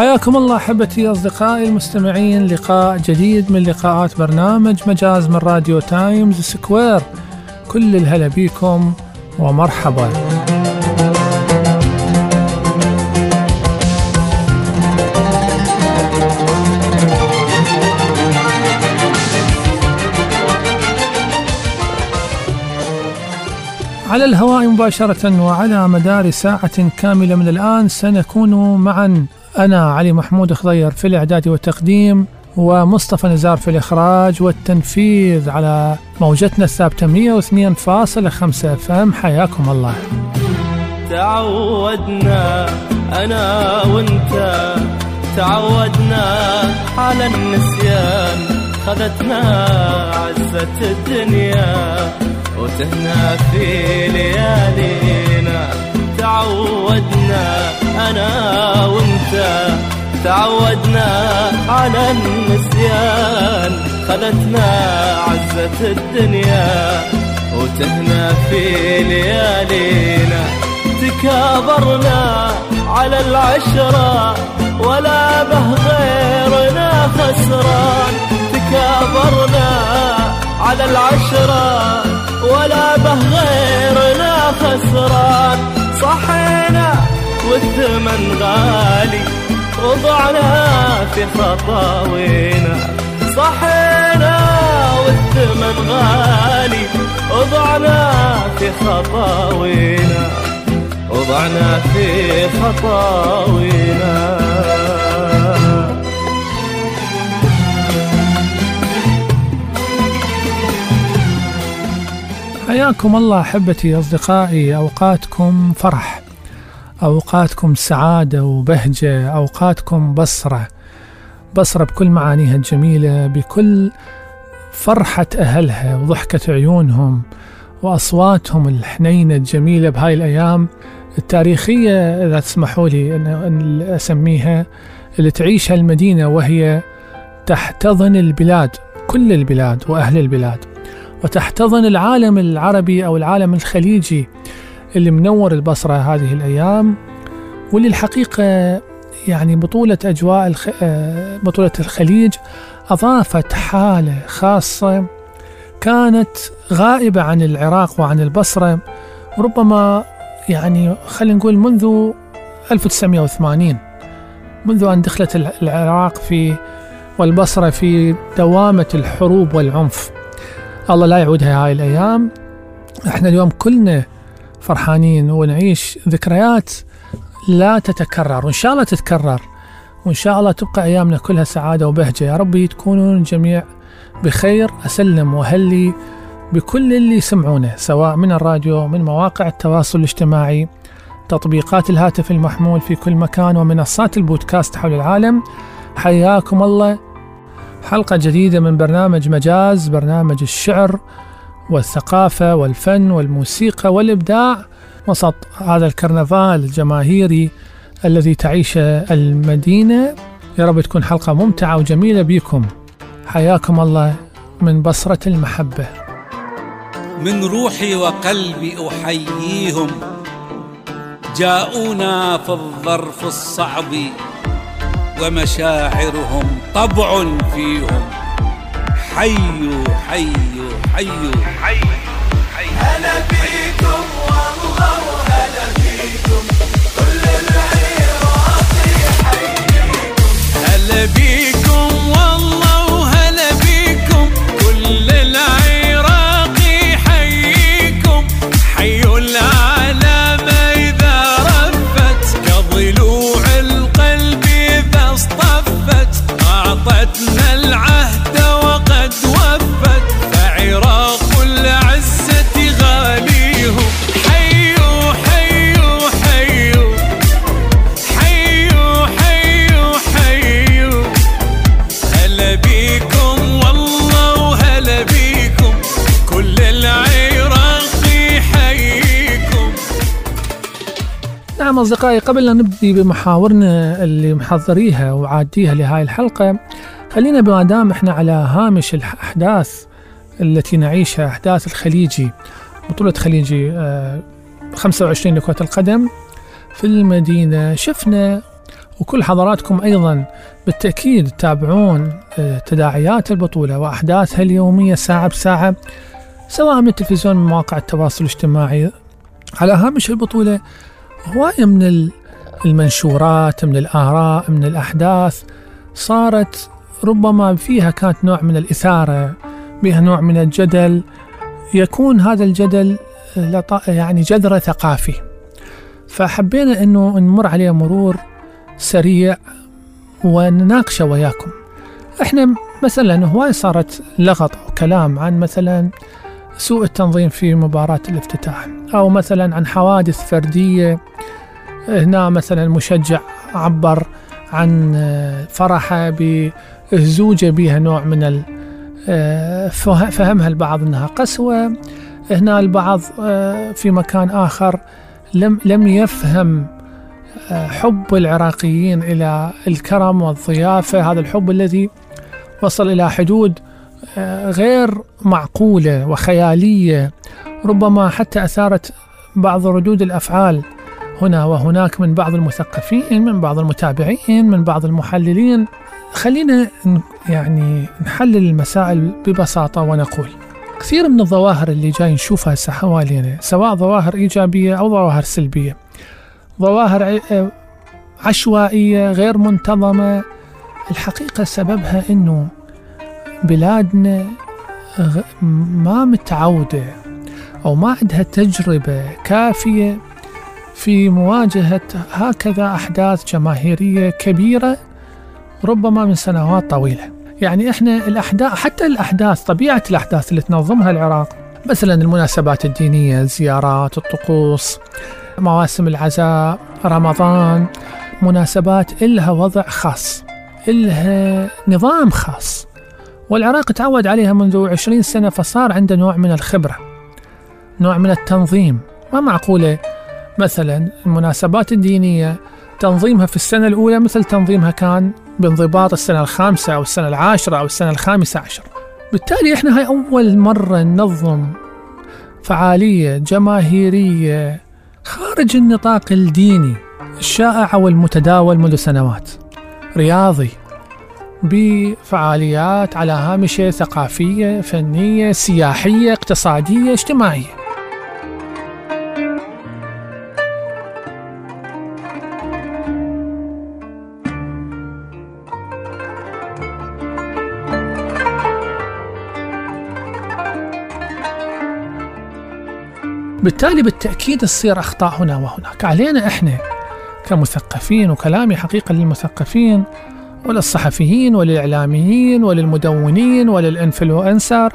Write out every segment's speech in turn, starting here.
حياكم الله أحبتي أصدقائي المستمعين. لقاء جديد من لقاءات برنامج مجاز من راديو تايمز سكوير. كل الهلا بيكم ومرحبا. على الهواء مباشرة وعلى مدار ساعة كاملة من الآن سنكون معا. أنا علي محمود خضير في الإعداد والتقديم ومصطفى نزار في الإخراج والتنفيذ على موجتنا الثابتة 102.5 إف إم. حياكم الله. تعودنا أنا وأنت تعودنا على النسيان. خذتنا عزة الدنيا وتهنأ في ليالينا. تعودنا أنا وأنت. تعودنا على النسيان. خذتنا عزة الدنيا. وتهنا في ليالينا. تكابرنا على العشرة. ولا به غيرنا خسران تكابرنا على العشرة. ولا به غيرنا خسران صحينا والثمن غالي وضعنا في خطاوينا. صحينا والثمن غالي وضعنا في خطاوينا. وضعنا في خطاوينا. حياكم الله أحبتي أصدقائي أوقاتكم فرح أوقاتكم سعادة وبهجة أوقاتكم بصرة بصرة بكل معانيها الجميلة بكل فرحة أهلها وضحكة عيونهم وأصواتهم الحنينة الجميلة بهاي الأيام التاريخية إذا تسمحوا لي ان أسميها اللي تعيشها المدينة وهي تحتضن البلاد كل البلاد وأهل البلاد. وتحتضن العالم العربي أو العالم الخليجي اللي منور البصرة هذه الأيام واللي الحقيقة يعني بطولة أجواء الخ... بطولة الخليج أضافت حالة خاصة كانت غائبة عن العراق وعن البصرة ربما يعني خلينا نقول منذ 1980 منذ أن دخلت العراق في والبصرة في دوامة الحروب والعنف. الله لا يعودها هاي الأيام. إحنا اليوم كلنا فرحانين ونعيش ذكريات لا تتكرر وإن شاء الله تتكرر وإن شاء الله تبقى أيامنا كلها سعادة وبهجة. يا ربي تكونون الجميع بخير أسلم واهلي بكل اللي يسمعونه سواء من الراديو من مواقع التواصل الاجتماعي تطبيقات الهاتف المحمول في كل مكان ومنصات البودكاست حول العالم. حياكم الله. حلقة جديدة من برنامج مجاز برنامج الشعر والثقافة والفن والموسيقى والإبداع وسط هذا الكرنفال الجماهيري الذي تعيشه المدينة. يا رب تكون حلقة ممتعة وجميلة بكم. حياكم الله من بصرة المحبة. من روحي وقلبي أحييهم. جاءونا في الظرف الصعب ومشاعرهم طبع فيهم. حيوا حيوا حيوا. حيوا هلا بيكم والله وهلا بيكم كل العراق يحييكم هلا بيكم. أصدقائي قبل أن نبدي بمحاورنا اللي محضريها وعاديها لهاي الحلقة خلينا ما دام إحنا على هامش الأحداث التي نعيشها أحداث الخليجي بطولة خليجي آه، 25 لكرة القدم في المدينة. شفنا وكل حضراتكم أيضا بالتأكيد تتابعون آه، تداعيات البطولة وأحداثها اليومية ساعة بساعة سواء من التلفزيون من مواقع التواصل الاجتماعي. على هامش البطولة هواية من ال- المنشورات من الآراء من الأحداث صارت ربما فيها كانت نوع من الإثارة بها نوع من الجدل يكون هذا الجدل آه، يعني جذر ثقافي. فحبينا أنه نمر عليه مرور سريع ونناقشه وياكم. إحنا مثلا هواي صارت لغط أو كلام عن مثلا سوء التنظيم في مباراة الافتتاح. أو مثلا عن حوادث فردية هنا مثلا مشجع عبر عن آه، فرحه بزوجة بها نوع من آه، فه- فهمها البعض إنها قسوة. هنا البعض آه، في مكان آخر لم لم يفهم حب العراقيين إلى الكرم والضيافة. هذا الحب الذي وصل إلى حدود غير معقولة وخيالية ربما حتى أثارت بعض ردود الأفعال هنا وهناك من بعض المثقفين من بعض المتابعين من بعض المحللين. خلينا يعني نحلل المسائل ببساطة ونقول. كثير من الظواهر اللي جاي نشوفها هسه حوالينا سواء ظواهر إيجابية أو ظواهر سلبية. ظواهر آه، عشوائية غير منتظمة. الحقيقة سببها أنه بلادنا ما متعودة أو ما عندها تجربة كافية في مواجهة هكذا أحداث جماهيرية كبيرة ربما من سنوات طويلة. يعني إحنا الأحداث حتى الأحداث طبيعة الأحداث اللي تنظمها العراق مثلا المناسبات الدينية الزيارات الطقوس مواسم العزاء رمضان مناسبات إلها وضع خاص إلها نظام خاص. والعراق تعود عليها منذ عشرين سنة فصار عنده نوع من الخبرة نوع من التنظيم. ما معقولة مثلا المناسبات الدينية تنظيمها في السنة الأولى مثل تنظيمها كان بانضباط السنة الخامسة أو السنة العاشرة أو السنة الخامسة عشر. بالتالي إحنا هاي أول مرة ننظم فعالية جماهيرية خارج النطاق الديني الشائع والمتداول منذ سنوات. رياضي. بفعاليات على هامشة ثقافية فنية سياحية اقتصادية اجتماعية. بالتالي بالتأكيد تصير أخطاء هنا وهناك. علينا إحنا كمثقفين وكلامي حقيقة للمثقفين وللصحفيين وللإعلاميين وللمدونين وللإنفلونسر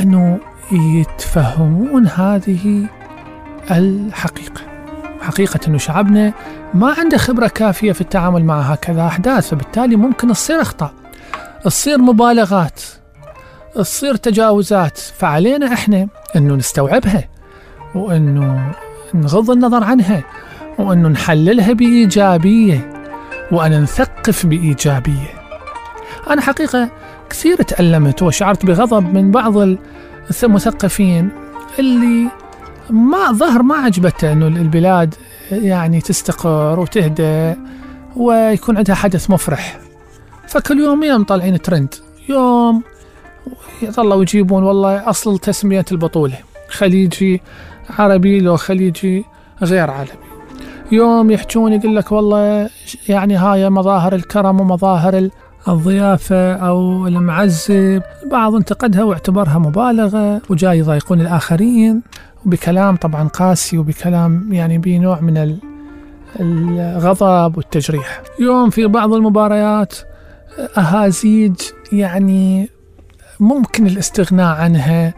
أنه يتفهمون هذه الحقيقة. حقيقة أنه شعبنا ما عنده خبرة كافية في التعامل مع هكذا أحداث فبالتالي ممكن تصير أخطاء تصير مبالغات تصير تجاوزات. فعلينا إحنا أنه نستوعبها وأنه نغض النظر عنها وأنه نحللها بإيجابية. وأن نثقف بإيجابية. أنا حقيقة كثير تألمت وشعرت بغضب من بعض المثقفين اللي ما ظهر ما عجبته أنه البلاد يعني تستقر وتهدى ويكون عندها حدث مفرح. فكل يومين طالعين ترند. يوم يطلعوا يجيبون والله أصل تسمية البطولة. خليجي عربي لو خليجي غير عربي يوم يحجون يقول لك والله يعني هاي مظاهر الكرم ومظاهر الضيافة أو المعزب. بعض انتقدها واعتبرها مبالغة وجاي يضايقون الآخرين. وبكلام طبعا قاسي وبكلام يعني بنوع من ال- الغضب والتجريح. يوم في بعض المباريات أهازيج يعني ممكن الاستغناء عنها.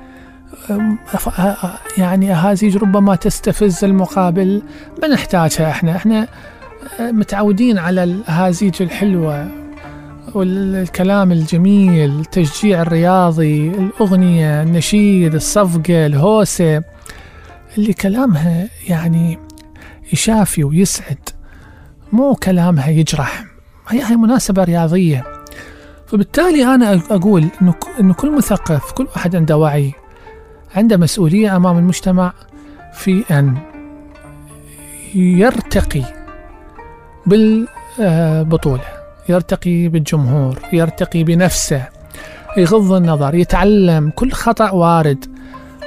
يعني أهازيج ربما تستفز المقابل ما نحتاجها إحنا. إحنا متعودين على الأهازيج الحلوة والكلام الجميل التشجيع الرياضي الأغنية النشيد الصفقة الهوسة اللي كلامها يعني يشافي ويسعد مو كلامها يجرح. هي هي مناسبة رياضية. فبالتالي أنا أقول إنه كل مثقف كل واحد عنده وعي. عنده مسؤولية أمام المجتمع في أن يرتقي بالبطولة يرتقي بالجمهور يرتقي بنفسه يغض النظر يتعلم كل خطأ وارد.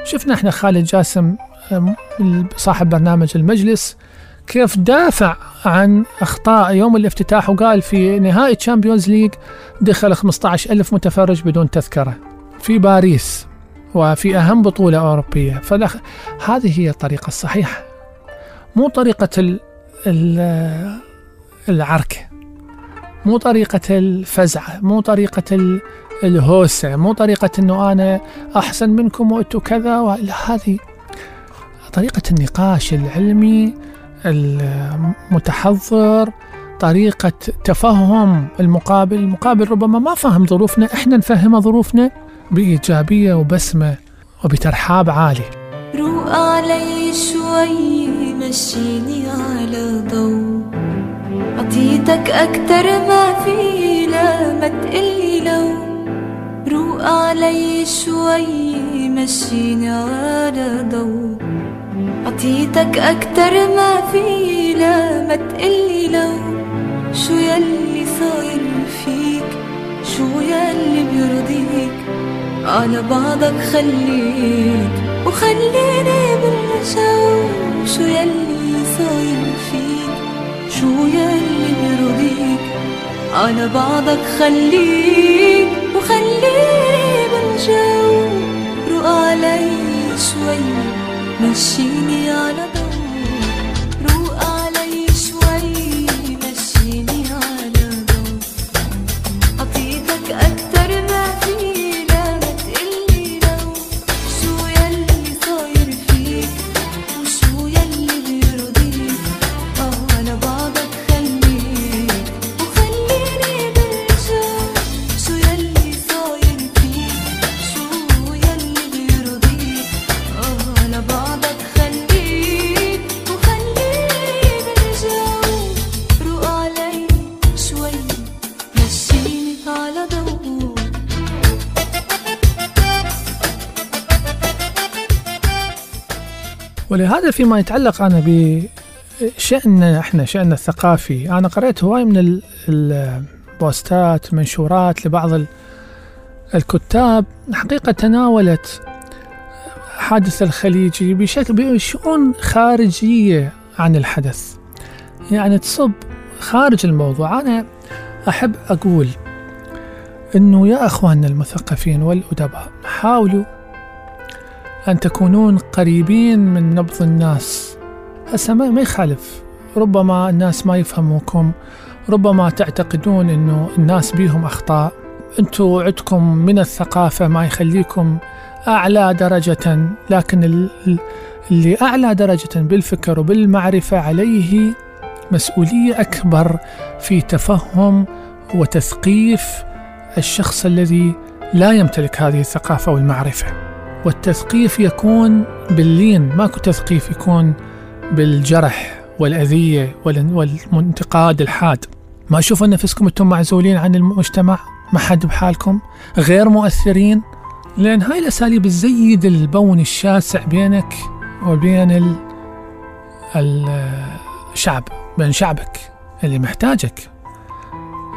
شفنا إحنا خالد جاسم صاحب برنامج المجلس كيف دافع عن أخطاء يوم الافتتاح وقال في نهائي Champions League دخل 15 ألف متفرج بدون تذكرة في باريس. وفي أهم بطولة أوروبية. فدخ... هذه هي الطريقة الصحيحة مو طريقة ال... ال... العركة مو طريقة الفزعة مو طريقة ال... الهوسة مو طريقة أنه أنا أحسن منكم وأنتم كذا و... هذه طريقة النقاش العلمي المتحضر طريقة تفهم المقابل. المقابل ربما ما فهم ظروفنا إحنا نفهمه ظروفنا. بإيجابية وبسمة وبترحاب عالي. روق علي شوي مشيني على ضو عطيتك أكتر ما في لا ما تقلي لو روق علي شوي مشيني على ضو عطيتك أكتر ما في لا ما تقلي لو شو يلي صاير فيك؟ شو يلي بيرضيك؟ على بعضك خليك وخليني بالجو شو يلي صاير فيك شو يلي بيرضيك؟ على بعضك خليك وخليني بالجو روق علي شوي مشيني على ضوء ولهذا فيما يتعلق أنا بشأننا إحنا شأننا الثقافي. أنا قرأت هواي من ال- البوستات منشورات لبعض ال- الكتاب. حقيقة تناولت حادث الخليجي بشكل بشؤون خارجية عن الحدث. يعني تصب خارج الموضوع. أنا أحب أقول أنه يا أخواننا المثقفين والأدباء حاولوا أن تكونون قريبين من نبض الناس. هسه ما يخالف. ربما الناس ما يفهموكم. ربما تعتقدون أنه الناس بيهم أخطاء. أنتوا عندكم من الثقافة ما يخليكم أعلى درجة لكن ال- ال- اللي أعلى درجة بالفكر وبالمعرفة عليه مسؤولية أكبر في تفهم وتثقيف الشخص الذي لا يمتلك هذه الثقافة والمعرفة. والتثقيف يكون باللين ماكو تثقيف يكون بالجرح والأذية وال- والانتقاد الحاد. ما أشوف نفسكم أنتم معزولين عن المجتمع ما حد بحالكم. غير مؤثرين لأن هاي الأساليب تزيد البون الشاسع بينك وبين ال- الشعب بين شعبك اللي محتاجك.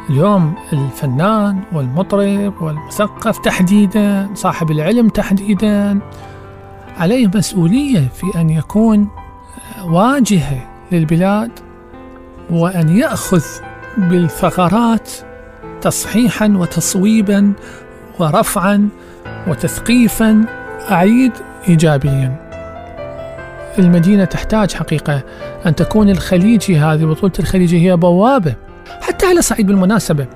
اليوم الفنان والمطرب والمثقف تحديدا صاحب العلم تحديدا عليه مسؤولية في أن يكون واجهة للبلاد وأن يأخذ بالثغرات تصحيحا وتصويبا ورفعا وتثقيفا أعيد إيجابيا. المدينة تحتاج حقيقة أن تكون الخليجي هذه بطولة الخليجي هي بوابة حتى على صعيد بالمناسبة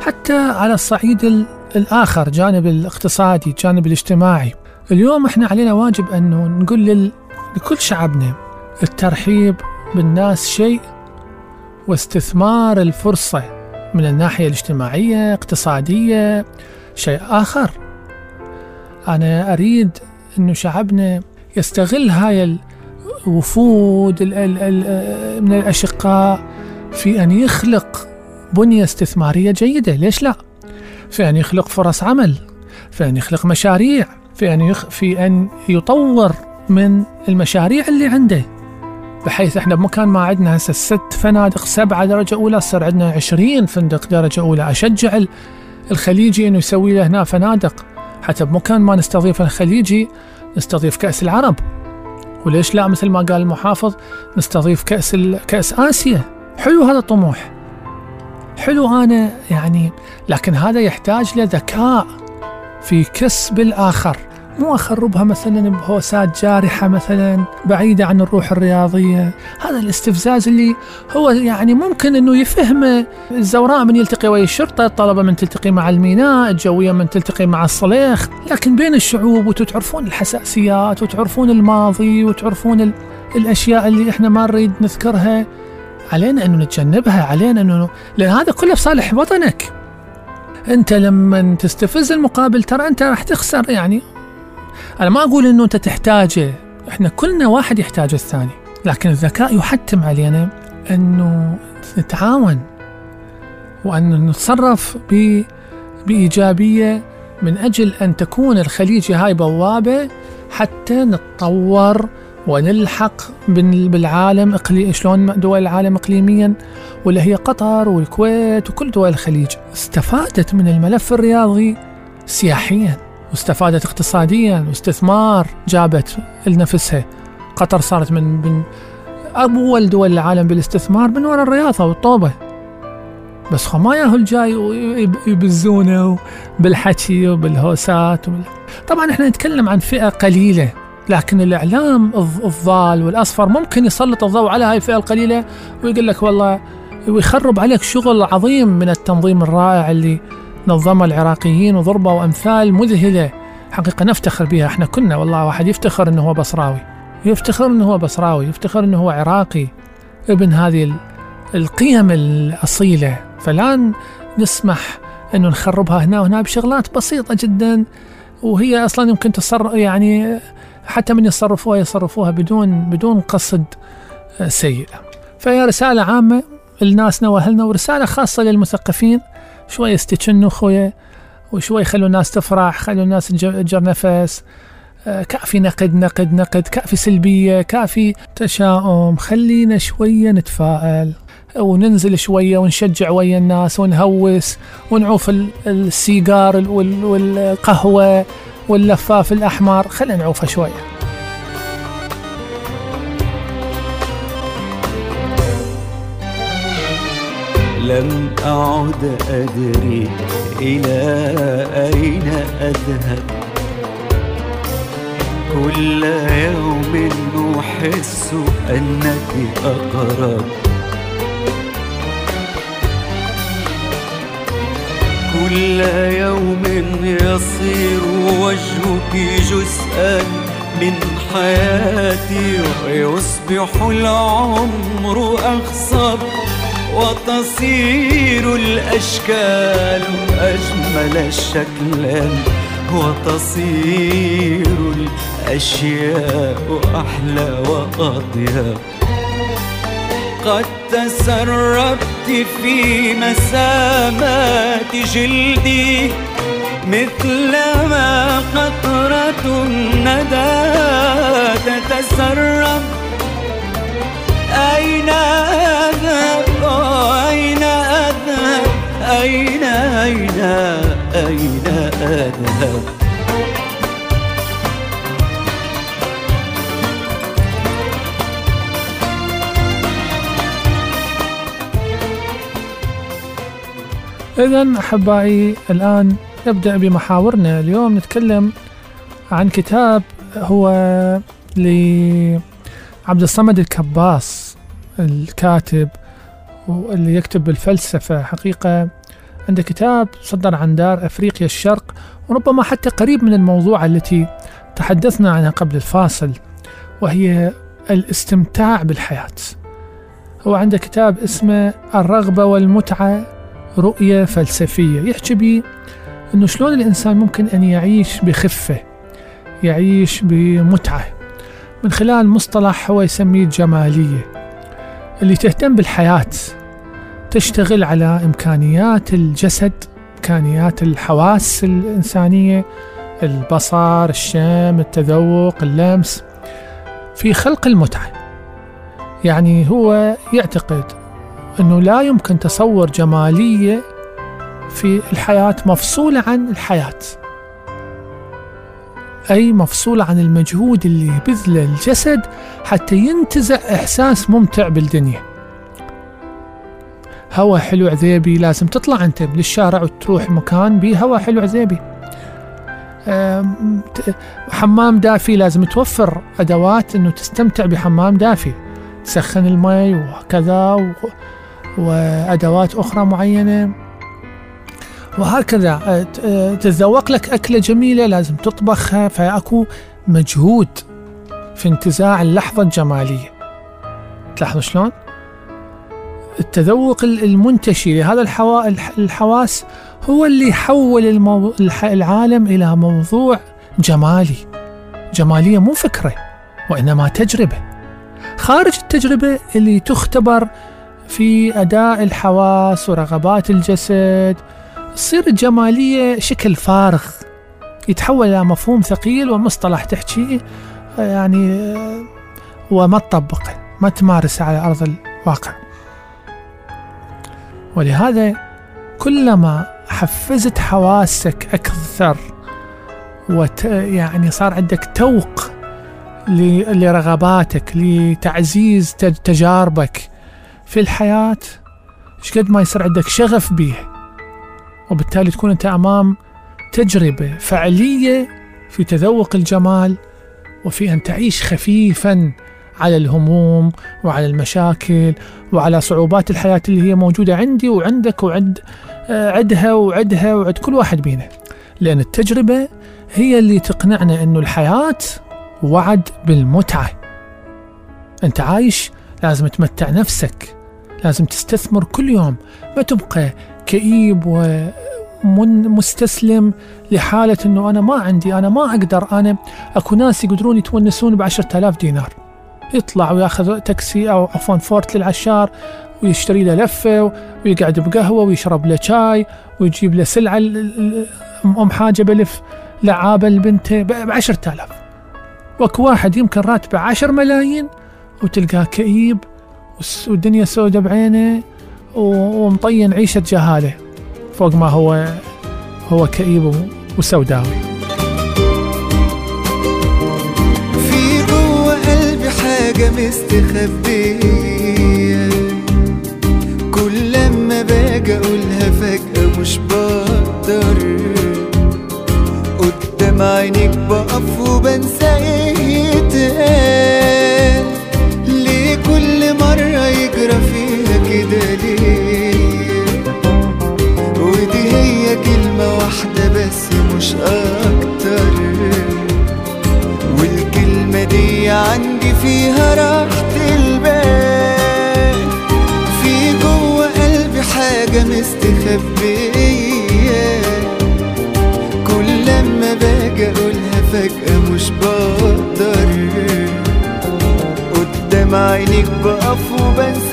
حتى على الصعيد ال- الآخر جانب الاقتصادي جانب الاجتماعي. اليوم إحنا علينا واجب أنه نقول لل... لكل شعبنا الترحيب بالناس شيء واستثمار الفرصة من الناحية الاجتماعية اقتصادية شيء آخر. أنا أريد أنه شعبنا يستغل هاي ال- وفود ال ال ال من الأشقاء في أن يخلق بنية استثمارية جيدة. ليش لا؟ في أن يخلق فرص عمل في أن يخلق مشاريع في أن, يخ في أن يطور من المشاريع اللي عنده. بحيث إحنا بمكان ما عندنا هسه ست فنادق سبعة درجة أولى صار عندنا عشرين فندق درجة أولى. أشجع ال- الخليجي أنه يسوي له هنا فنادق. حتى بمكان ما نستضيف الخليجي نستضيف كأس العرب. وليش لا؟ مثل ما قال المحافظ نستضيف كأس كأس آسيا. حلو هذا الطموح حلو أنا يعني لكن هذا يحتاج لذكاء في كسب الآخر. مو أخربها مثلا بهوسات جارحة مثلا بعيدة عن الروح الرياضية. هذا الاستفزاز اللي هو يعني ممكن أنه يفهمه الزوراء من يلتقي ويا الشرطة الطلبة من تلتقي مع الميناء الجوية من تلتقي مع الصليخ. لكن بين الشعوب وتعرفون الحساسيات وتعرفون الماضي وتعرفون ال- الأشياء اللي إحنا ما نريد نذكرها علينا أنه نتجنبها علينا أنه لأن هذا كله بصالح وطنك. أنت لما تستفز المقابل ترى أنت راح تخسر يعني. أنا ما أقول أنه أنت تحتاجه إحنا كلنا واحد يحتاج الثاني. لكن الذكاء يحتم علينا أنه نتعاون وأن نتصرف ب... بإيجابية من أجل أن تكون الخليج هاي بوابة حتى نتطور ونلحق بال- بالعالم إقلي... شلون دول العالم إقليميا واللي هي قطر والكويت وكل دول الخليج. استفادت من الملف الرياضي سياحيا واستفادت اقتصاديا واستثمار جابت لنفسها. قطر صارت من من أول دول العالم بالاستثمار من وراء الرياضة والطوبة. بس خو ما ياهو الجاي ويبزونه بالحكي وبالهوسات وبال... طبعا إحنا نتكلم عن فئة قليلة. لكن الإعلام الض- الضال والأصفر ممكن يسلط الضوء على هاي الفئة القليلة ويقول لك والله ويخرب عليك شغل عظيم من التنظيم الرائع اللي نظمه العراقيين وضربوا أمثال مذهلة. حقيقة نفتخر بها إحنا كنا والله واحد يفتخر إنه هو بصراوي. يفتخر إنه هو بصراوي يفتخر إنه هو عراقي. ابن هذه ال- القيم الأصيلة. فلا نسمح إنه نخربها هنا وهنا بشغلات بسيطة جدا وهي أصلا يمكن تصر يعني حتى من يصرفوها يصرفوها بدون بدون قصد آه، سيء. فهي رسالة عامة لناسنا وأهلنا ورسالة خاصة للمثقفين. شوي استكنوا خويا وشوي خلوا الناس تفرح خلوا الناس تج- تجر نفس. آه، كافي نقد نقد نقد كافي سلبية كافي تشاؤم. خلينا شوية نتفائل وننزل شوية ونشجع ويا الناس ونهوس ونعوف ال- السيجار وال- والقهوة. واللفاف الأحمر. خلينا نعوفها شوية. لم أعد أدري إلى أين أذهب. كل يوم أحس أنك أقرب. كل يوم يصير وجهك جزءا من حياتي ويصبح العمر أخصب وتصير الأشكال أجمل شكلا وتصير الأشياء أحلى وأطيب. قد تسربت في مسامات جلدي مثلما قطرة الندى تتسرب. أين أذهب؟ أين أذهب؟ أين أين أين أذهب؟ إذا أحبائي الآن نبدأ بمحاورنا. اليوم نتكلم عن كتاب هو لعبد الصمد الكباس الكاتب واللي يكتب بالفلسفة حقيقة عنده كتاب صدر عن دار أفريقيا الشرق وربما حتى قريب من الموضوع التي تحدثنا عنها قبل الفاصل وهي الاستمتاع بالحياة. هو عنده كتاب اسمه الرغبة والمتعة رؤية فلسفية. يحكي بي أنه شلون الإنسان ممكن أن يعيش بخفة يعيش بمتعة. من خلال مصطلح هو يسميه الجمالية اللي تهتم بالحياة تشتغل على إمكانيات الجسد إمكانيات الحواس الإنسانية البصر الشم التذوق اللمس. في خلق المتعة. يعني هو يعتقد أنه لا يمكن تصور جمالية في الحياة مفصولة عن الحياة. أي مفصولة عن المجهود اللي يبذله الجسد حتى ينتزع إحساس ممتع بالدنيا. هوا حلو عذيبي لازم تطلع أنت للشارع وتروح مكان بيه هوا حلو عذيبي. حمام دافي لازم توفر أدوات أنه تستمتع بحمام دافي. تسخن المي وكذا و... وأدوات أخرى معينة. وهكذا أه، تتذوق لك أكلة جميلة لازم تطبخها فأكو مجهود في انتزاع اللحظة الجمالية. تلاحظوا شلون؟ التذوق ال- المنتشي لهذا الحوا... الح- الحواس هو اللي يحول المو... العالم إلى موضوع جمالي. جمالية مو فكرة وإنما تجربة. خارج التجربة اللي تختبر في أداء الحواس ورغبات الجسد تصير الجمالية شكل فارغ يتحول إلى مفهوم ثقيل ومصطلح تحكيه يعني وما تطبقه ما تمارسه على أرض الواقع. ولهذا كلما حفزت حواسك أكثر وت يعني صار عندك توق لرغباتك لتعزيز تج- تجاربك في الحياة إيش قد ما يصير عندك شغف بيها وبالتالي تكون أنت أمام تجربة فعلية في تذوق الجمال وفي أن تعيش خفيفا على الهموم وعلى المشاكل وعلى صعوبات الحياة اللي هي موجودة عندي وعندك وعند آه، عدها وعدها وعد كل واحد بينا. لأن التجربة هي اللي تقنعنا أنه الحياة وعد بالمتعة. أنت عايش لازم تمتع نفسك. لازم تستثمر كل يوم. ما تبقى كئيب ومستسلم لحالة أنه أنا ما عندي أنا ما أقدر أنا أكو ناس يقدرون يتونسون بعشرة آلاف دينار. يطلع وياخذ تاكسي أو عفوا فورت للعشار ويشتري له لفة ويقعد بقهوة ويشرب له شاي ويجيب له سلعة أم حاجة بلف لعابة لبنته بعشرة آلاف. وأكو واحد يمكن راتبه عشر ملايين وتلقاه كئيب والدنيا سودة بعينه ومطين عيشة جهالة فوق ما هو هو كئيب وسوداوي. في جوه قلبي حاجة مستخبية. كل لما باجي أقولها فجأة مش بقدر 扶本。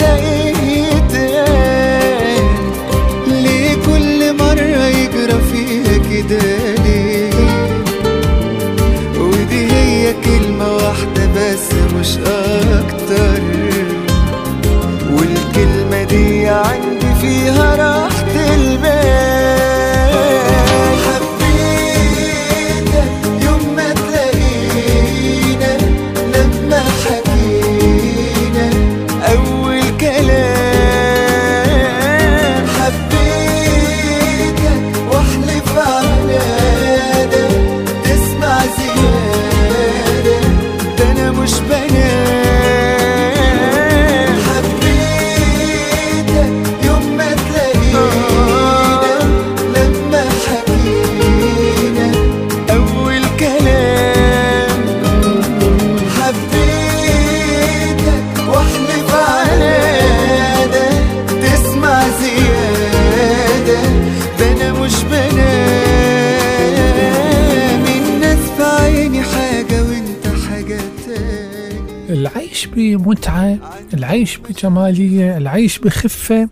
بجمالية العيش بخفة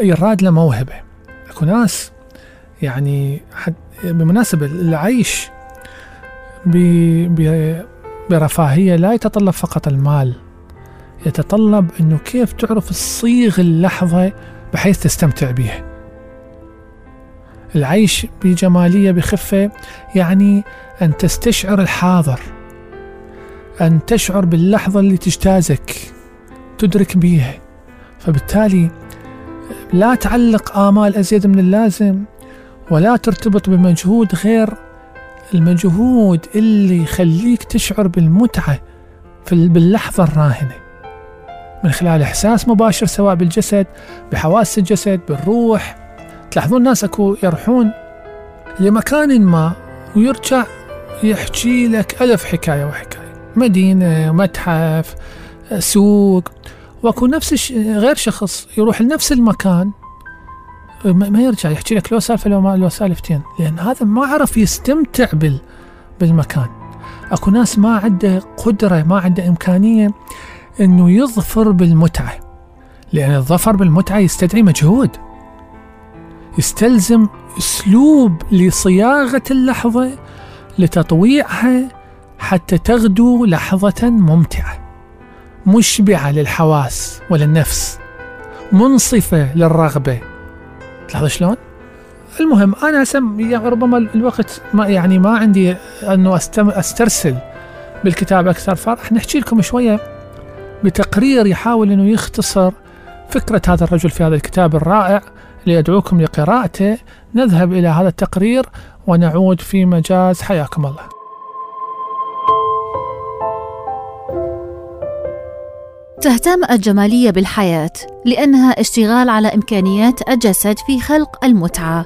يراد له موهبة. أكو ناس يعني حد بمناسبة العيش برفاهية لا يتطلب فقط المال يتطلب إنه كيف تعرف تصيغ اللحظة بحيث تستمتع بها العيش بجمالية بخفة يعني أن تستشعر الحاضر أن تشعر باللحظة اللي تجتازك. تدرك بيها فبالتالي لا تعلق آمال أزيد من اللازم ولا ترتبط بمجهود غير المجهود اللي يخليك تشعر بالمتعة في باللحظة الراهنة. من خلال إحساس مباشر سواء بالجسد بحواس الجسد بالروح. تلاحظون الناس أكو يروحون لمكان ما ويرجع يحكي لك ألف حكاية وحكاية. مدينة متحف سوق. واكو نفس. غير شخص يروح لنفس المكان ما يرجع يحكي لك لو سالفة لو ما لو سالفتين. لأن هذا ما عرف يستمتع بال بالمكان. اكو ناس ما عنده قدرة ما عنده إمكانية إنه يظفر بالمتعة. لأن الظفر بالمتعة يستدعي مجهود. يستلزم أسلوب لصياغة اللحظة لتطويعها حتى تغدو لحظة ممتعة. مشبعة للحواس وللنفس منصفة للرغبة تلاحظ شلون؟ المهم أنا سم يعني ربما الوقت ما يعني ما عندي أنه أستم أسترسل بالكتاب أكثر فراح نحكي لكم شوية بتقرير يحاول إنه يختصر فكرة هذا الرجل في هذا الكتاب الرائع اللي أدعوكم لقراءته نذهب إلى هذا التقرير ونعود في مجاز حياكم الله. تهتم الجمالية بالحياة لأنها اشتغال على إمكانيات الجسد في خلق المتعة.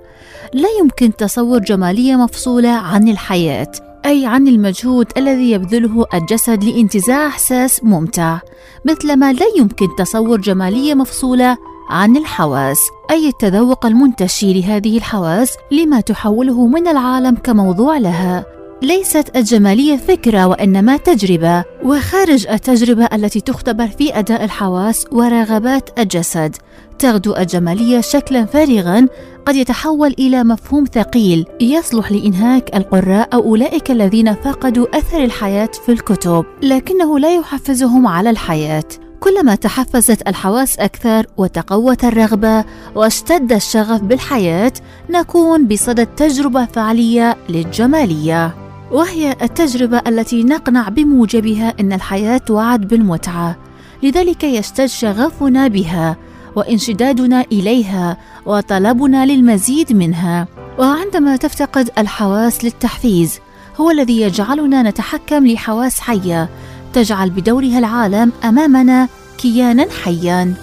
لا يمكن تصور جمالية مفصولة عن الحياة أي عن المجهود الذي يبذله الجسد لانتزاع إحساس ممتع. مثلما لا يمكن تصور جمالية مفصولة عن الحواس أي التذوق المنتشي لهذه الحواس لما تحوله من العالم كموضوع لها. ليست الجمالية فكرة وإنما تجربة وخارج التجربة التي تختبر في أداء الحواس ورغبات الجسد. تغدو الجمالية شكلا فارغا قد يتحول إلى مفهوم ثقيل يصلح لإنهاك القراء أو أولئك الذين فقدوا أثر الحياة في الكتب. لكنه لا يحفزهم على الحياة. كلما تحفزت الحواس أكثر وتقوت الرغبة واشتد الشغف بالحياة نكون بصدد تجربة فعلية للجمالية. وهي التجربة التي نقنع بموجبها أن الحياة وعد بالمتعة. لذلك يشتد شغفنا بها وانشدادنا إليها وطلبنا للمزيد منها. وعندما تفتقد الحواس للتحفيز هو الذي يجعلنا نتحكم لحواس حية تجعل بدورها العالم أمامنا كيانا حيا.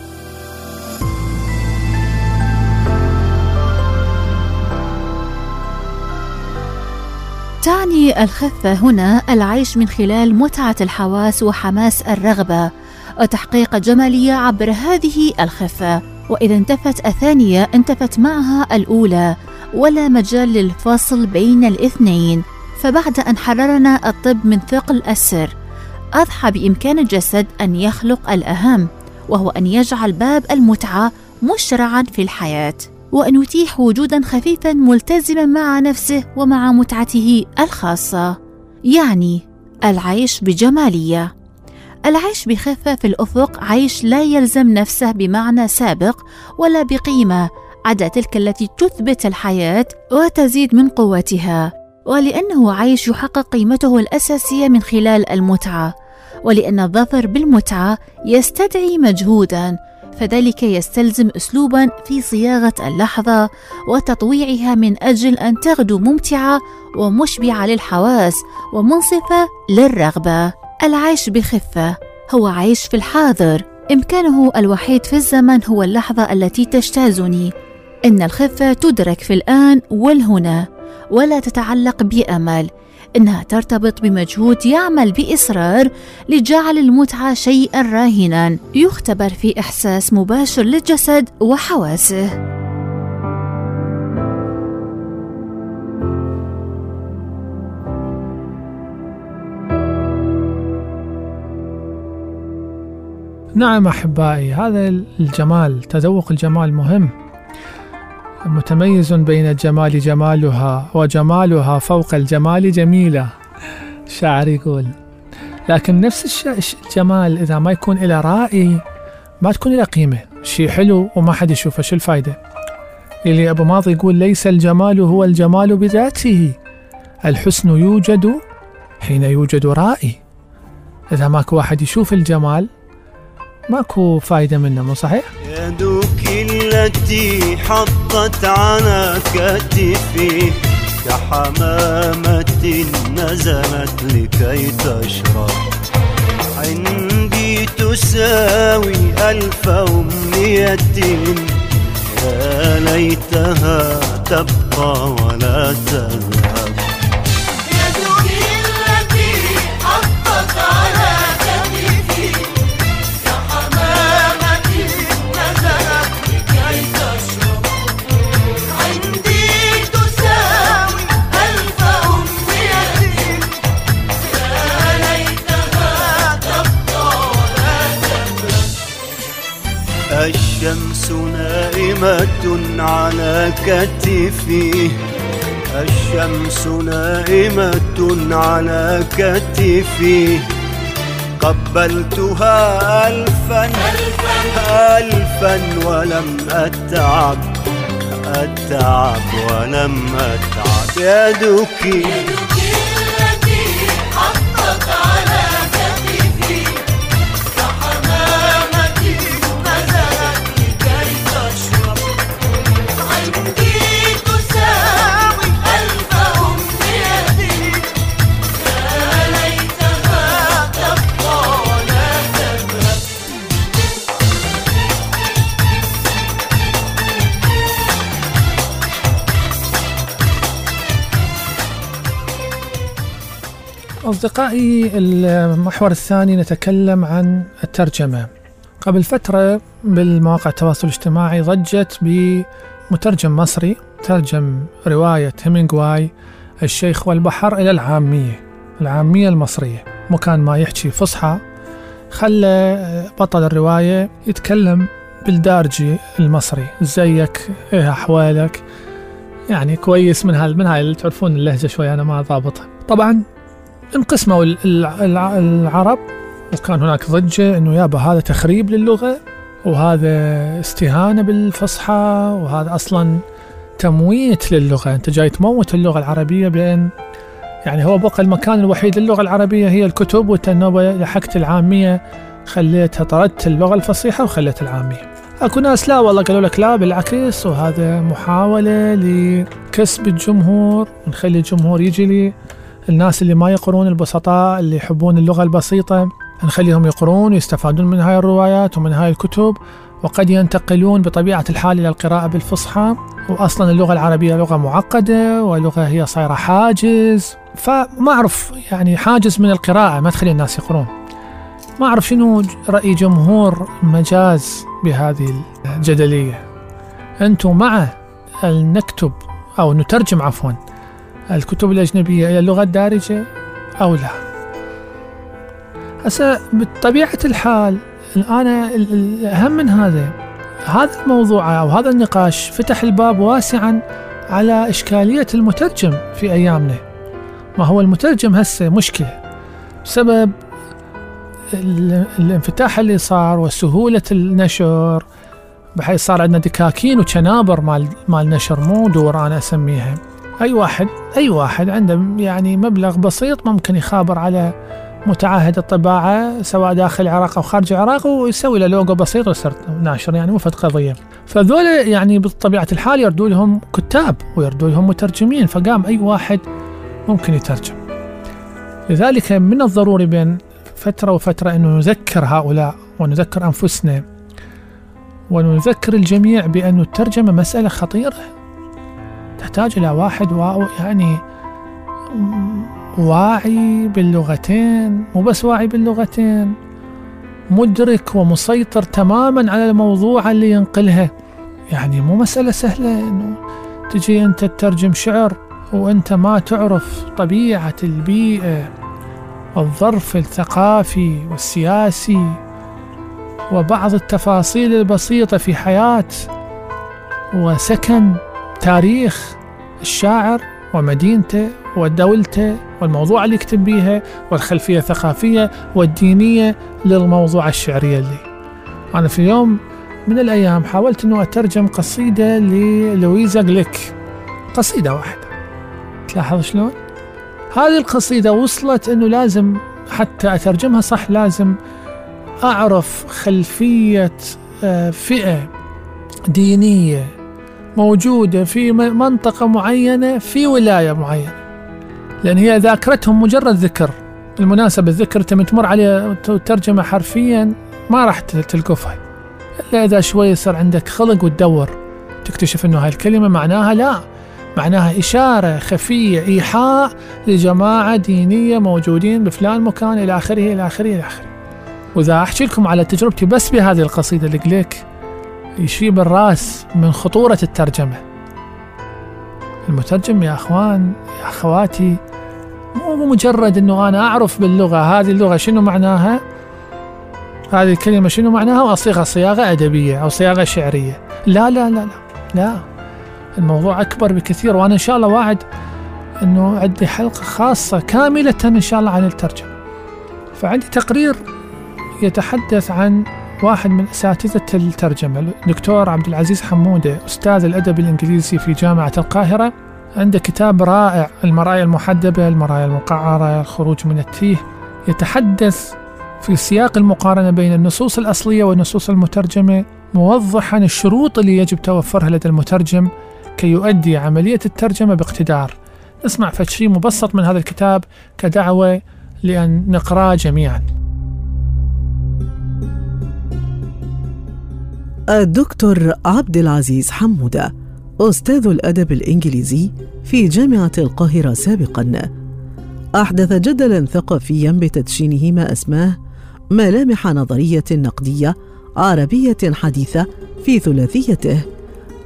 تعني الخفة هنا العيش من خلال متعة الحواس وحماس الرغبة. وتحقيق الجمالية عبر هذه الخفة. وإذا انتفت الثانية انتفت معها الأولى. ولا مجال للفصل بين الاثنين. فبعد أن حررنا الطب من ثقل السر أضحى بإمكان الجسد أن يخلق الأهم وهو أن يجعل باب المتعة مشرعا في الحياة. وأن يتيح وجودا خفيفا ملتزما مع نفسه ومع متعته الخاصة يعني العيش بجمالية. العيش بخفة في الأفق عيش لا يلزم نفسه بمعنى سابق ولا بقيمة عدا تلك التي تثبت الحياة وتزيد من قوتها. ولأنه عيش يحقق قيمته الأساسية من خلال المتعة. ولأن الظفر بالمتعة يستدعي مجهودا فذلك يستلزم اسلوبا في صياغة اللحظة وتطويعها من أجل أن تغدو ممتعة ومشبعة للحواس ومنصفة للرغبة. العيش بخفة هو عيش في الحاضر. إمكانه الوحيد في الزمن هو اللحظة التي تجتازني. إن الخفة تدرك في الآن والهنا ولا تتعلق بأمل. إنها ترتبط بمجهود يعمل بإصرار لجعل المتعة شيئا راهنا يختبر في إحساس مباشر للجسد وحواسه. نعم أحبائي هذا الجمال تذوق الجمال مهم. متميز بين الجمال جمالها وجمالها فوق الجمال جميلة الشاعر يقول لكن نفس الجمال إذا ما يكون إلى رائي ما تكون له قيمة. شيء حلو وما حد يشوفه. شو الفايدة؟ اللي أبو ماضي يقول ليس الجمال هو الجمال بذاته. الحسن يوجد حين يوجد رائي. إذا ماكو واحد يشوف الجمال ماكو فايدة منه مو صحيح؟ يدك التي حطت على كتفي كحمامة نزلت لكي تشرب. عندي تساوي ألف أمنية يا ليتها تبقى ولا تذهب. الشمس نائمة على كتفي. الشمس نائمة على كتفي. قبلتها ألفا ألفا ولم أتعب أتعب ولم أتعب. يدك يدك أصدقائي المحور الثاني نتكلم عن الترجمة. قبل فترة بالمواقع التواصل الاجتماعي ضجت بمترجم مصري ترجم رواية هيمنغواي الشيخ والبحر إلى العامية العامية المصرية. مكان ما يحكي فصحى خلى بطل الرواية يتكلم بالدارجي المصري. ازيك إيه أحوالك؟ يعني كويس من هال من هاي تعرفون اللهجة شوي أنا ما ضابطها. طبعا انقسموا ال- الع- العرب وكان هناك ضجة إنه يابا هذا تخريب للغة وهذا استهانة بالفصحى وهذا أصلا تمويت للغة. أنت جاي تموت اللغة العربية بأن يعني هو بقى المكان الوحيد للغة العربية هي الكتب وأنت النوبة لحقت العامية خليتها طردت اللغة الفصيحة وخليت العامية. أكو ناس لا والله قالوا لك لا بالعكس وهذا محاولة لكسب الجمهور. ونخلي الجمهور يجي لي. الناس اللي ما يقرون البسطاء اللي يحبون اللغة البسيطة نخليهم يقرون ويستفادون من هاي الروايات ومن هاي الكتب وقد ينتقلون بطبيعة الحال إلى القراءة بالفصحى وأصلا اللغة العربية لغة معقدة ولغة هي صايرة حاجز. فما أعرف يعني حاجز من القراءة ما تخلي الناس يقرون. ما أعرف شنو رأي جمهور مجاز بهذه الجدلية. أنتم مع أن نكتب أو نترجم عفوا. الكتب الأجنبية إلى اللغة الدارجة أو لا. هسه بطبيعة الحال أنا ال- ال- الأهم من هذا هذا الموضوع أو هذا النقاش فتح الباب واسعا على إشكالية المترجم في أيامنا. ما هو المترجم هسه؟ مشكلة. بسبب ال- الانفتاح اللي صار وسهولة النشر بحيث صار عندنا دكاكين وشنابر مال مال نشر مو دور أنا أسميها. أي واحد أي واحد عنده يعني مبلغ بسيط ممكن يخابر على متعهد الطباعة سواء داخل العراق أو خارج العراق ويسوي له لوجو بسيط ويصير ناشر يعني مو قضية. فذول يعني بطبيعة الحال يردوا لهم كتاب ويردوا لهم مترجمين فقام أي واحد ممكن يترجم. لذلك من الضروري بين فترة وفترة أنه نذكر هؤلاء ونذكر أنفسنا ونذكر الجميع بأن الترجمة مسألة خطيرة تحتاج إلى واحد وا يعني واعي باللغتين مو بس واعي باللغتين مدرك ومسيطر تماما على الموضوع اللي ينقلها. يعني مو مسألة سهلة إنه تجي أنت تترجم شعر وأنت ما تعرف طبيعة البيئة والظرف الثقافي والسياسي وبعض التفاصيل البسيطة في حياة. وسكن. تاريخ الشاعر ومدينته ودولته والموضوع اللي يكتب بيها والخلفية الثقافية والدينية للموضوع الشعري اللي. أنا في يوم من الأيام حاولت أنه أترجم قصيدة للويزا جليك. قصيدة واحدة. تلاحظ شلون؟ هذه القصيدة وصلت أنه لازم حتى أترجمها صح لازم أعرف خلفية آه، فئة دينية موجودة في منطقة معينة في ولاية معينة. لأن هي ذاكرتهم مجرد ذكر. بالمناسبة الذكر تم تمر عليه ترجمة حرفيا ما راح تلقفها إلا إذا شوي يصير عندك خلق وتدور تكتشف أنه هاي الكلمة معناها لا. معناها إشارة خفية إيحاء لجماعة دينية موجودين بفلان مكان إلى آخره إلى آخره إلى آخره. وإذا أحكي لكم على تجربتي بس بهذه القصيدة الجليك يشيب الراس من خطورة الترجمة. المترجم يا أخوان يا أخواتي مو مجرد أنه أنا أعرف باللغة. هذه اللغة شنو معناها؟ هذه الكلمة شنو معناها؟ وأصيغها صياغة أدبية أو صياغة شعرية. لا لا لا لا لا. الموضوع أكبر بكثير وأنا إن شاء الله واعد أنه عندي حلقة خاصة كاملة إن شاء الله عن الترجمة. فعندي تقرير يتحدث عن واحد من أساتذة الترجمة الدكتور عبد العزيز حمودة أستاذ الأدب الإنجليزي في جامعة القاهرة. عنده كتاب رائع المرايا المحدبة المرايا المقعرة الخروج من التيه. يتحدث في سياق المقارنة بين النصوص الأصلية والنصوص المترجمة موضحا الشروط اللي يجب توفرها لدى المترجم كي يؤدي عملية الترجمة باقتدار. نسمع فد شيء مبسط من هذا الكتاب كدعوة لأن نقرأه جميعا. الدكتور عبد العزيز حمودة أستاذ الأدب الإنجليزي في جامعة القاهرة سابقاً. أحدث جدلاً ثقافياً بتدشينه ما أسماه ملامح نظرية نقدية عربية حديثة في ثلاثيته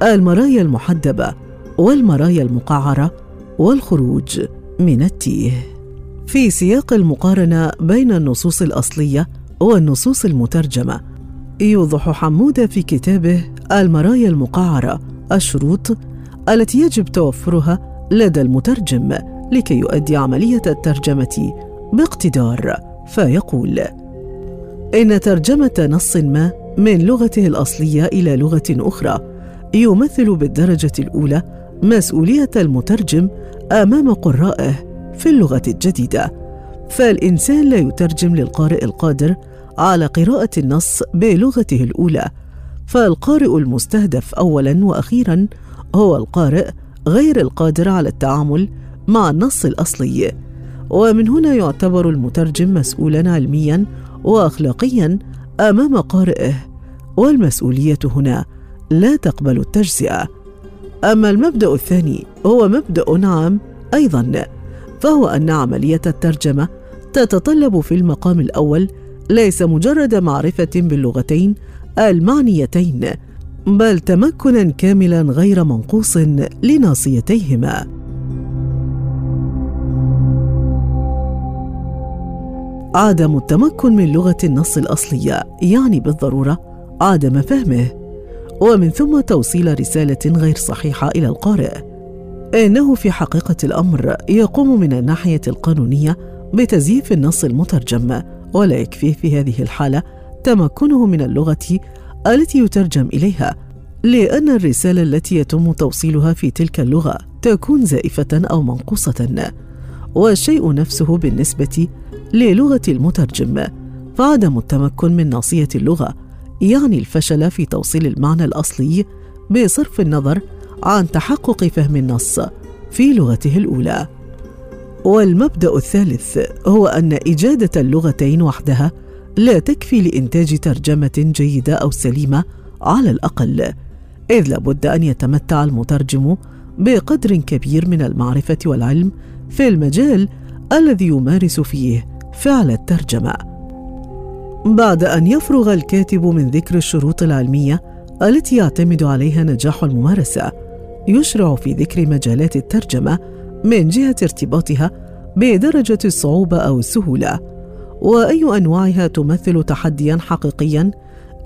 المرايا المحدبة والمرايا المقعرة والخروج من التيه. في سياق المقارنة بين النصوص الأصلية والنصوص المترجمة يوضح حمودة في كتابه المرايا المقعرة الشروط التي يجب توفرها لدى المترجم لكي يؤدي عملية الترجمة باقتدار فيقول إن ترجمة نص ما من لغته الأصلية إلى لغة أخرى يمثل بالدرجة الأولى مسؤولية المترجم أمام قرائه في اللغة الجديدة فالإنسان لا يترجم للقارئ القادر على قراءة النص بلغته الأولى. فالقارئ المستهدف أولاً وأخيراً هو القارئ غير القادر على التعامل مع النص الأصلي. ومن هنا يعتبر المترجم مسؤولاً علمياً وأخلاقياً أمام قارئه والمسؤولية هنا لا تقبل التجزئة. أما المبدأ الثاني هو مبدأ عام أيضاً فهو أن عملية الترجمة تتطلب في المقام الأول ليس مجرد معرفة باللغتين المعنيتين بل تمكنا كاملا غير منقوص لناصيتيهما. عدم التمكن من لغة النص الأصلية يعني بالضرورة عدم فهمه ومن ثم توصيل رسالة غير صحيحة إلى القارئ. إنه في حقيقة الأمر يقوم من الناحية القانونية بتزييف النص المترجم ولا يكفيه في هذه الحالة تمكنه من اللغة التي يترجم إليها لأن الرسالة التي يتم توصيلها في تلك اللغة تكون زائفة أو منقوصة والشيء نفسه بالنسبة للغة المترجم. فعدم التمكن من ناصية اللغة يعني الفشل في توصيل المعنى الأصلي بصرف النظر عن تحقق فهم النص في لغته الأولى. والمبدأ الثالث هو أن إجادة اللغتين وحدها لا تكفي لإنتاج ترجمة جيدة أو سليمة على الأقل إذ لابد أن يتمتع المترجم بقدر كبير من المعرفة والعلم في المجال الذي يمارس فيه فعل الترجمة. بعد أن يفرغ الكاتب من ذكر الشروط العلمية التي يعتمد عليها نجاح الممارسة يشرع في ذكر مجالات الترجمة من جهة ارتباطها بدرجة الصعوبة أو السهولة. وأي أنواعها تمثل تحديا حقيقيا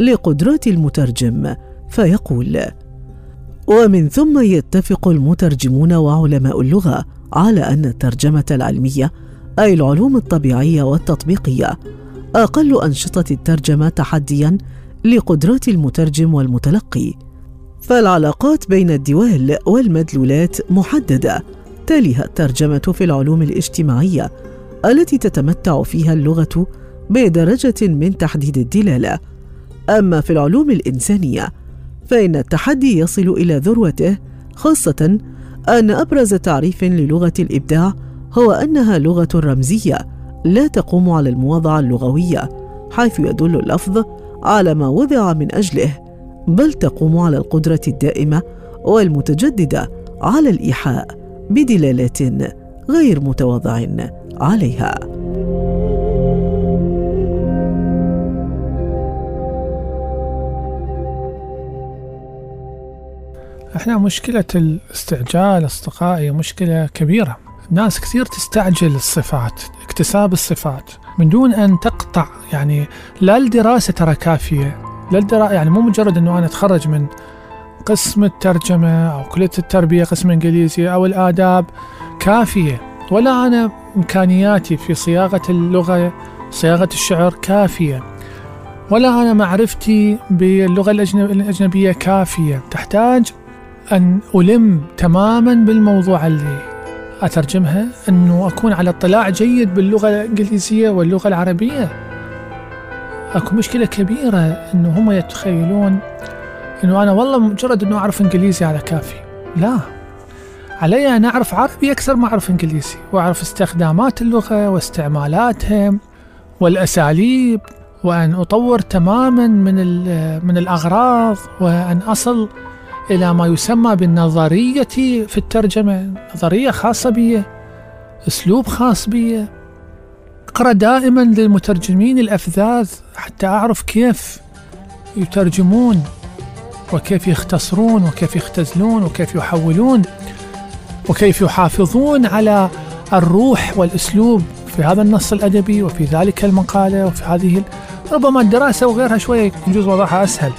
لقدرات المترجم؟ فيقول ومن ثم يتفق المترجمون وعلماء اللغة على أن الترجمة العلمية أي العلوم الطبيعية والتطبيقية أقل أنشطة الترجمة تحديا لقدرات المترجم والمتلقي. فالعلاقات بين الدول والمدلولات محددة تليها الترجمة في العلوم الاجتماعية التي تتمتع فيها اللغة بدرجة من تحديد الدلالة. أما في العلوم الإنسانية فإن التحدي يصل إلى ذروته خاصة أن أبرز تعريف للغة الإبداع هو أنها لغة رمزية لا تقوم على المواضعه اللغوية حيث يدل اللفظ على ما وضع من أجله بل تقوم على القدرة الدائمة والمتجددة على الإيحاء. بدلالات غير متواضع عليها. إحنا مشكلة الاستعجال أصدقائي مشكلة كبيرة. ناس كثير تستعجل الصفات اكتساب الصفات من دون أن تقطع يعني لا الدراسة ترى كافية لا الدراسة يعني مو مجرد أنه أنا أتخرج من قسم الترجمة أو كلية التربية قسم إنجليزي أو الآداب كافية. ولا أنا إمكانياتي في صياغة اللغة صياغة الشعر كافية. ولا أنا معرفتي باللغة الأجنب- الأجنبية كافية. تحتاج أن ألم تماما بالموضوع اللي أترجمها أنه أكون على اطلاع جيد باللغة الإنجليزية واللغة العربية. أكو مشكلة كبيرة أنه هم يتخيلون أنه أنا والله مجرد أنه أعرف إنجليزي على كافي. لا. علي أن أعرف عربي أكثر ما أعرف إنجليزي وأعرف استخدامات اللغة واستعمالاتها والأساليب وأن أطور تماما من من الأغراض وأن أصل إلى ما يسمى بالنظرية في الترجمة. نظرية خاصة بي أسلوب خاص بي. أقرأ دائما للمترجمين الأفذاذ حتى أعرف كيف يترجمون. وكيف يختصرون وكيف يختزلون وكيف يحولون وكيف يحافظون على الروح والأسلوب في هذا النص الأدبي وفي ذلك المقالة وفي هذه ربما الدراسة وغيرها شوية يجوز وضعها أسهل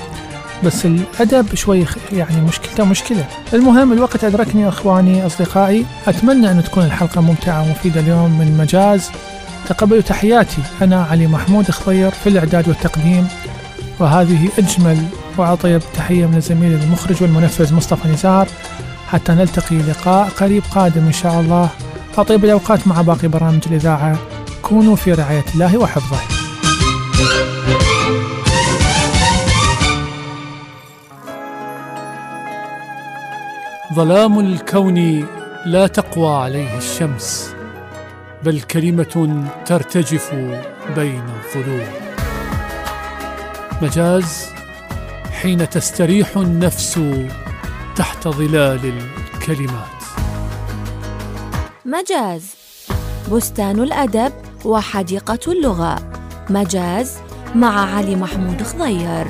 بس الأدب شوي يعني مشكلته مشكلة. المهم الوقت أدركني أخواني أصدقائي أتمنى أن تكون الحلقة ممتعة ومفيدة اليوم من مجاز. تقبلوا تحياتي. أنا علي محمود خضير في الإعداد والتقديم. وهذه أجمل وأطيب تحية من زميلي المخرج والمنفذ مصطفى نزار. حتى نلتقي لقاء قريب قادم إن شاء الله. أطيب الأوقات مع باقي برامج الإذاعة. كونوا في رعاية الله وحفظه. ظلام الكون لا تقوى عليه الشمس بل كلمة ترتجف بين الظلوم. مجاز حين تستريح النفس تحت ظلال الكلمات. مجاز بستان الأدب وحديقة اللغة. مجاز مع علي محمود خضير